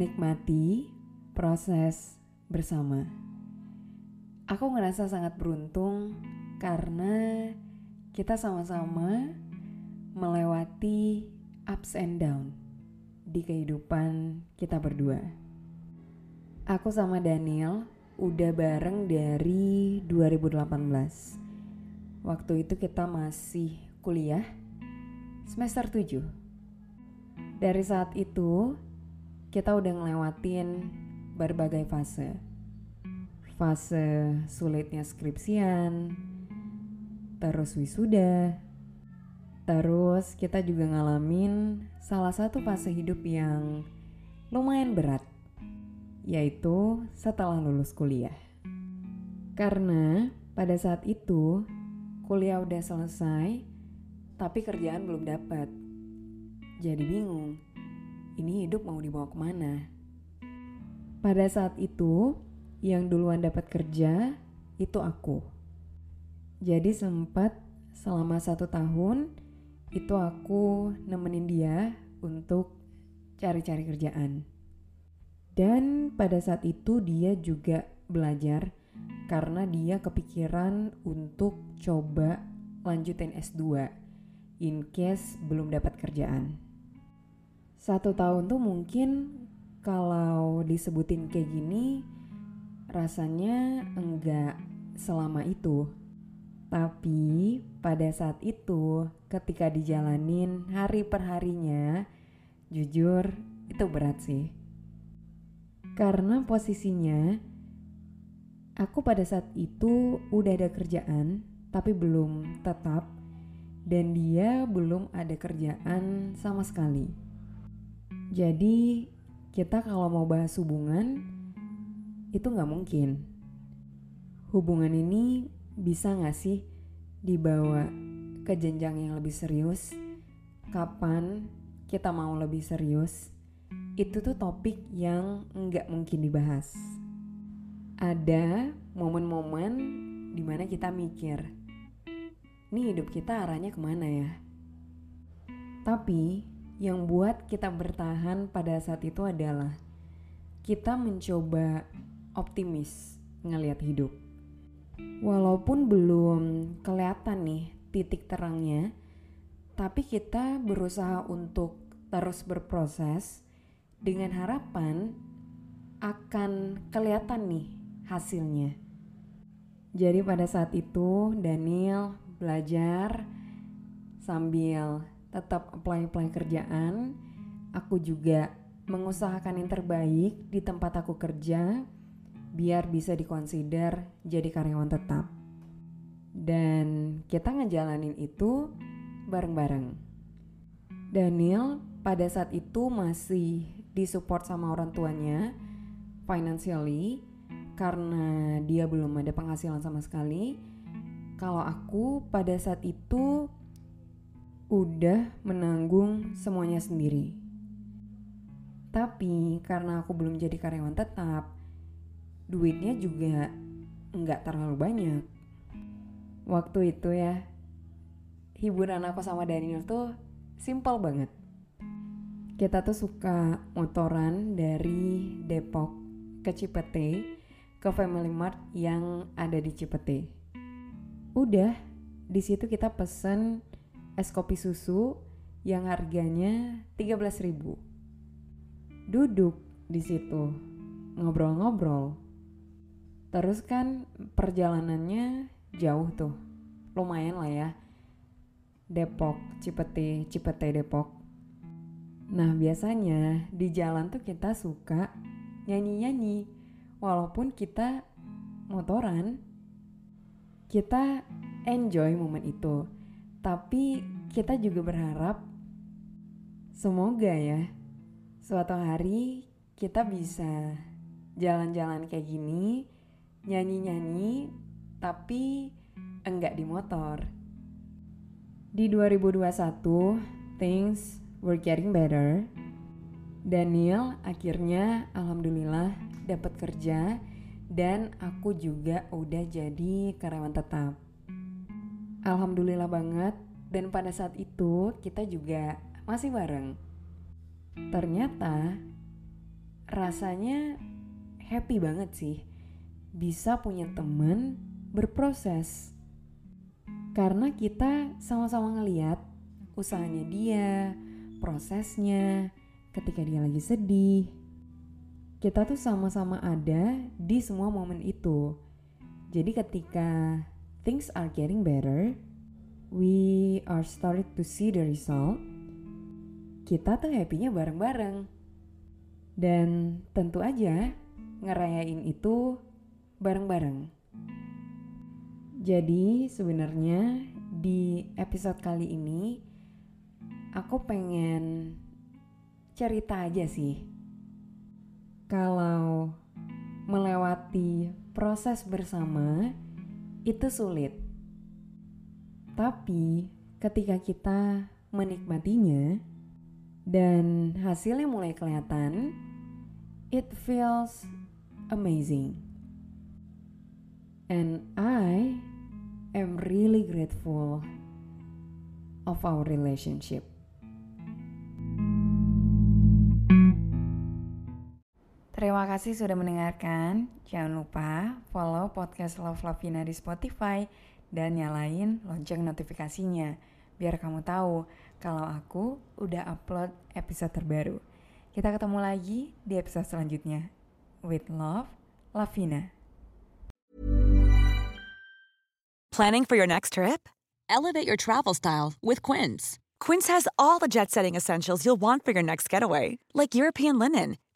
Menikmati proses bersama. Aku ngerasa sangat beruntung karena kita sama-sama melewati ups and down di kehidupan kita berdua. Aku sama Daniel udah bareng dari 2018. Waktu itu kita masih kuliah semester 7. Dari saat itu kita udah ngelewatin berbagai fase. Fase sulitnya skripsian, terus wisuda, terus kita juga ngalamin salah satu fase hidup yang lumayan berat, yaitu setelah lulus kuliah. Karena pada saat itu kuliah udah selesai, tapi kerjaan belum dapat. Jadi bingung, ini hidup mau dibawa ke mana? Pada saat itu, yang duluan dapat kerja itu aku. Jadi sempat selama satu tahun itu aku nemenin dia untuk cari-cari kerjaan. Dan pada saat itu dia juga belajar karena dia kepikiran untuk coba lanjutin S2 in case belum dapat kerjaan. Satu tahun tuh mungkin kalau disebutin kayak gini rasanya enggak selama itu. Tapi pada saat itu ketika dijalanin hari per harinya jujur itu berat sih. Karena posisinya aku pada saat itu udah ada kerjaan tapi belum tetap dan dia belum ada kerjaan sama sekali. Jadi kita kalau mau bahas hubungan itu nggak mungkin. Hubungan ini bisa nggak sih dibawa ke jenjang yang lebih serius? Kapan kita mau lebih serius? Itu tuh topik yang nggak mungkin dibahas. Ada momen-momen di mana kita mikir, ini hidup kita arahnya ke mana ya? Tapi yang buat kita bertahan pada saat itu adalah kita mencoba optimis ngelihat hidup. Walaupun belum kelihatan nih titik terangnya, tapi kita berusaha untuk terus berproses dengan harapan akan kelihatan nih hasilnya. Jadi pada saat itu Daniel belajar sambil tetap apply-apply kerjaan. Aku juga mengusahakan yang terbaik di tempat aku kerja biar bisa dikonsider jadi karyawan tetap. Dan kita ngejalanin itu bareng-bareng. Daniel pada saat itu masih disupport sama orang tuanya financially karena dia belum ada penghasilan sama sekali. Kalau aku pada saat itu udah menanggung semuanya sendiri. Tapi karena aku belum jadi karyawan tetap, duitnya juga nggak terlalu banyak. Waktu itu ya, hiburan aku sama Daniel tuh simple banget. Kita tuh suka motoran dari Depok ke Cipete ke Family Mart yang ada di Cipete. Udah, di situ kita pesen es kopi susu yang harganya 13.000. Duduk di situ, ngobrol-ngobrol. Terus kan perjalanannya jauh tuh. Lumayan lah ya. Depok, Cipete, Cipete Depok. Nah, biasanya di jalan tuh kita suka nyanyi-nyanyi walaupun kita motoran. Kita enjoy momen itu. Tapi kita juga berharap semoga ya suatu hari kita bisa jalan-jalan kayak gini, nyanyi-nyanyi tapi enggak di motor. Di 2021, things were getting better. Daniel akhirnya alhamdulillah dapat kerja dan aku juga udah jadi karyawan tetap. Alhamdulillah banget dan pada saat itu kita juga masih bareng. Ternyata rasanya happy banget sih bisa punya temen berproses. Karena kita sama-sama ngeliat usahanya dia, prosesnya, ketika dia lagi sedih. Kita tuh sama-sama ada di semua momen itu. Jadi ketika things are getting better, we are starting to see the result. Kita tuh happy-nya bareng-bareng. Dan tentu aja ngerayain itu bareng-bareng. Jadi sebenarnya di episode kali ini aku pengen cerita aja sih. Kalau melewati proses bersama itu sulit. Tapi ketika kita menikmatinya dan hasilnya mulai kelihatan, it feels amazing. And I am really grateful of our relationship. Terima kasih sudah mendengarkan. Jangan lupa follow podcast Love Lavina di Spotify dan nyalain lonceng notifikasinya biar kamu tahu kalau aku udah upload episode terbaru. Kita ketemu lagi di episode selanjutnya. With love, Lavina. Planning for your next trip? Elevate your travel style with Quince. Quince has all the jet-setting essentials you'll want for your next getaway, like European linen